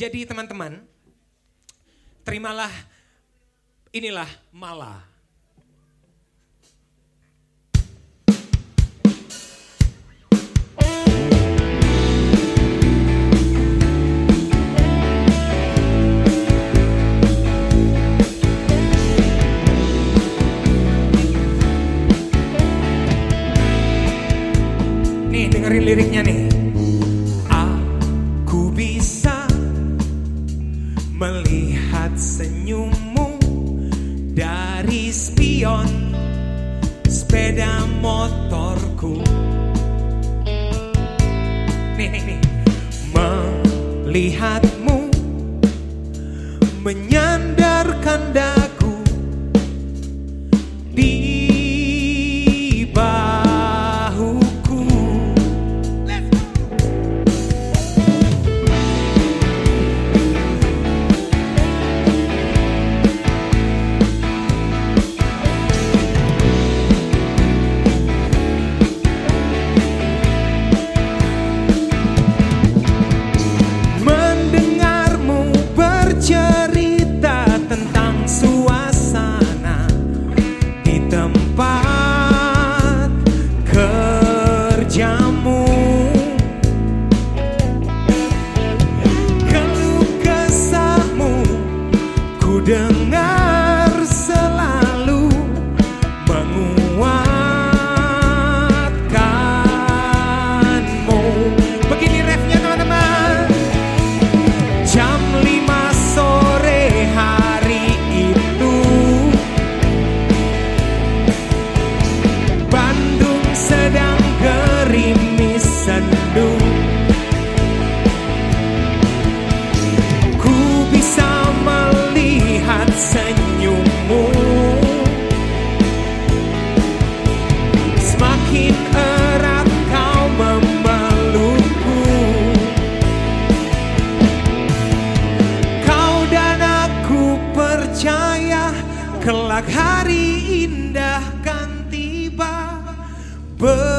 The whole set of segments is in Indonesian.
Jadi teman-teman, terimalah inilah mala. Nih dengerin liriknya nih. Melihat senyummu dari spion sepeda motorku. Nih nih nih. Melihatmu menyandarkan hari indah kan tiba bersama.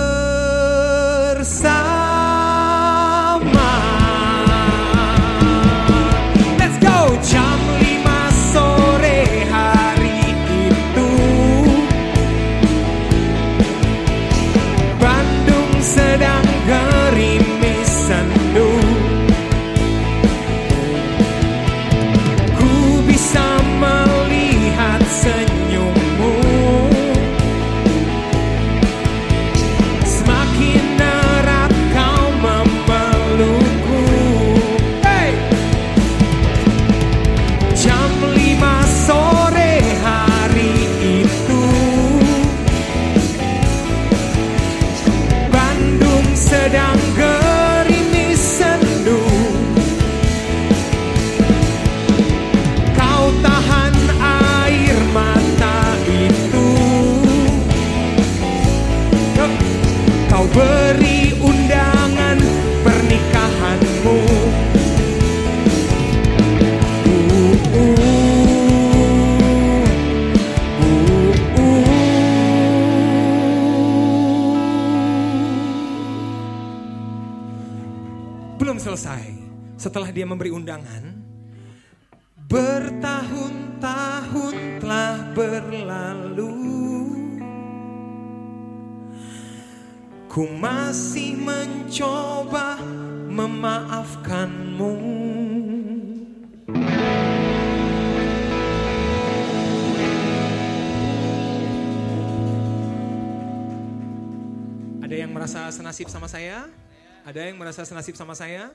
Belum selesai. Setelah dia memberi undangan Bertahun-tahun telah berlalu. Ku masih mencoba memaafkanmu. Ada yang merasa senasib sama saya? Ada yang merasa senasib sama saya?